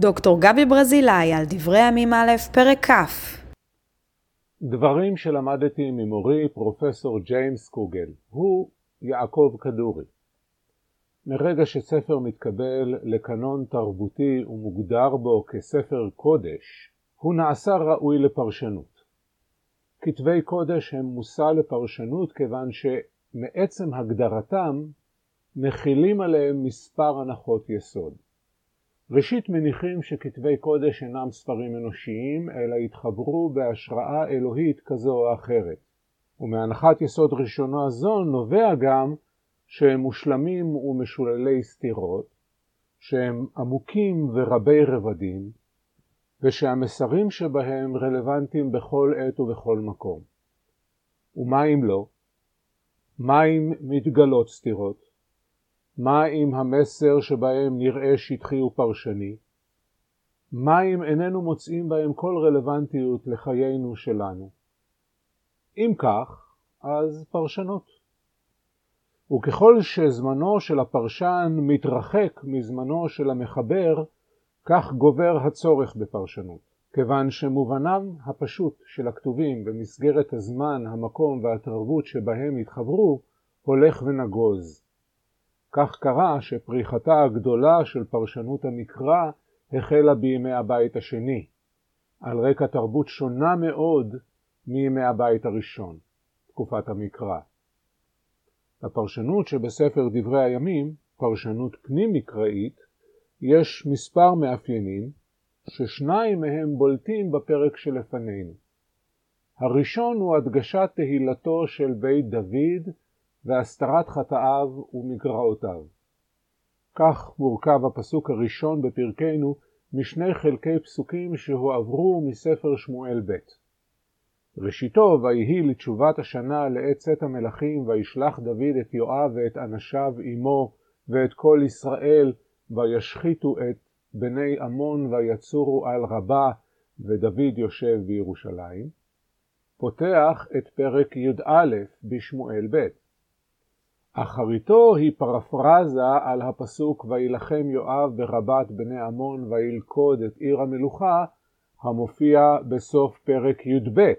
דוקטור גבי ברזילאי על דברי ימים א', פרק כ'. דברים שלמדתי ממורי פרופסור ג'יימס קוגל, הוא יעקב כדורי. מרגע שספר מתקבל לקנון תרבותי ומוגדר בו כספר קודש, הוא נעשה ראוי לפרשנות. כתבי קודש הם מושא לפרשנות כיוון שמעצם הגדרתם מכילים עליהם מספר הנחות יסוד. ראשית מניחים שכתבי קודש אינם ספרים אנושיים, אלא התחברו בהשראה אלוהית כזו או אחרת. ומהנחת יסוד ראשונה זו נובע גם שהם מושלמים ומשוללי סתירות, שהם עמוקים ורבי רבדים, ושהמסרים שבהם רלוונטיים בכל עת ובכל מקום. ומה אם לא? מה אם מתגלות סתירות? מה אם המסר שבהם נראה שטחי ופרשני? מה אם איננו מוצאים בהם כל רלוונטיות לחיינו שלנו? אם כך, אז פרשנות. וככל שזמנו של הפרשן מתרחק מזמנו של המחבר, כך גובר הצורך בפרשנות, כיוון שמובנם הפשוט של הכתובים במסגרת הזמן, המקום והתרבות שבהם התחברו, הולך ונגוז. כך קרה שפריחתה הגדולה של פרשנות המקרא החלה בימי הבית השני, על רקע תרבות שונה מאוד מימי הבית הראשון, תקופת המקרא. לפרשנות שבספר דברי הימים, פרשנות פנים-מקראית, יש מספר מאפיינים, ששניים מהם בולטים בפרק שלפנינו. הראשון הוא הדגשת תהילתו של בית דוד והסתרת חטאיו ומגרעותיו. כך מורכב הפסוק הראשון בפרקנו משני חלקי פסוקים שהועברו מספר שמואל ב'. ראשיתו, ויהי לתשובת השנה לעת צאת המלכים, וישלח דוד את יואב ואת אנשיו עמו ואת כל ישראל, וישחיתו את בני עמון ויצורו על רבה, ודוד יושב בירושלים. פותח את פרק י"א בשמואל ב'. אחריתו היא פרפרזה על הפסוק וילחם יואב ברבת בני עמון וילכוד את עיר המלוכה המופיע בסוף פרק י"ב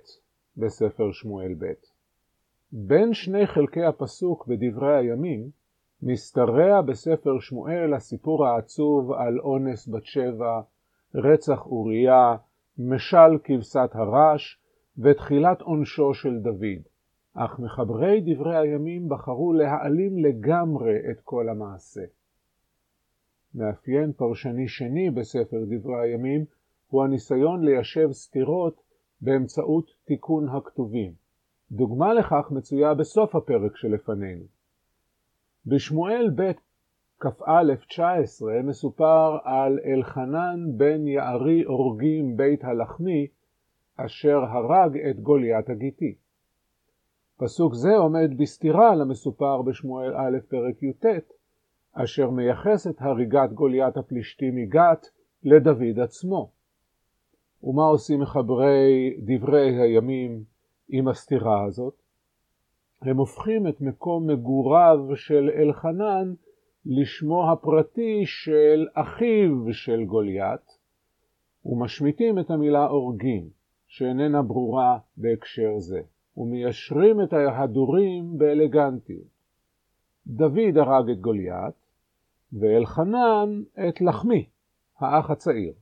בספר שמואל ב'. בין שני חלקי הפסוק בדברי הימים משתרע בספר שמואל הסיפור העצוב על אונס בת שבע, רצח אוריה, משל כבשת הרש ותחילת עונשו של דוד. אך מחברי דברי הימים בחרו להעלים לגמרי את כל המעשה. מאפיין פרשני שני בספר דברי הימים הוא הניסיון ליישב סתירות באמצעות תיקון הכתובים. דוגמה לכך מצויה בסוף הפרק שלפנינו. בשמואל ב' כ"א 19 מסופר על אלחנן בן יערי אורגים בית הלחמי אשר הרג את גוליית הגיתי. פסוק זה עומד בסתירה למסופר בשמואל א' פרק י"ט, אשר מייחס את הריגת גוליית הפלישתים מגת לדוד עצמו. ומה עושים מחברי דברי הימים עם הסתירה הזאת? הם הופכים את מקום מגוריו של אלחנן לשמו הפרטי של אחיו של גוליית, ומשמיטים את המילה אורגים, שאיננה ברורה בהקשר זה. ומיישרים את ההדורים באלגנטיות. דוד הרג את גוליית, ואלחנן את לחמי, האח הצעיר.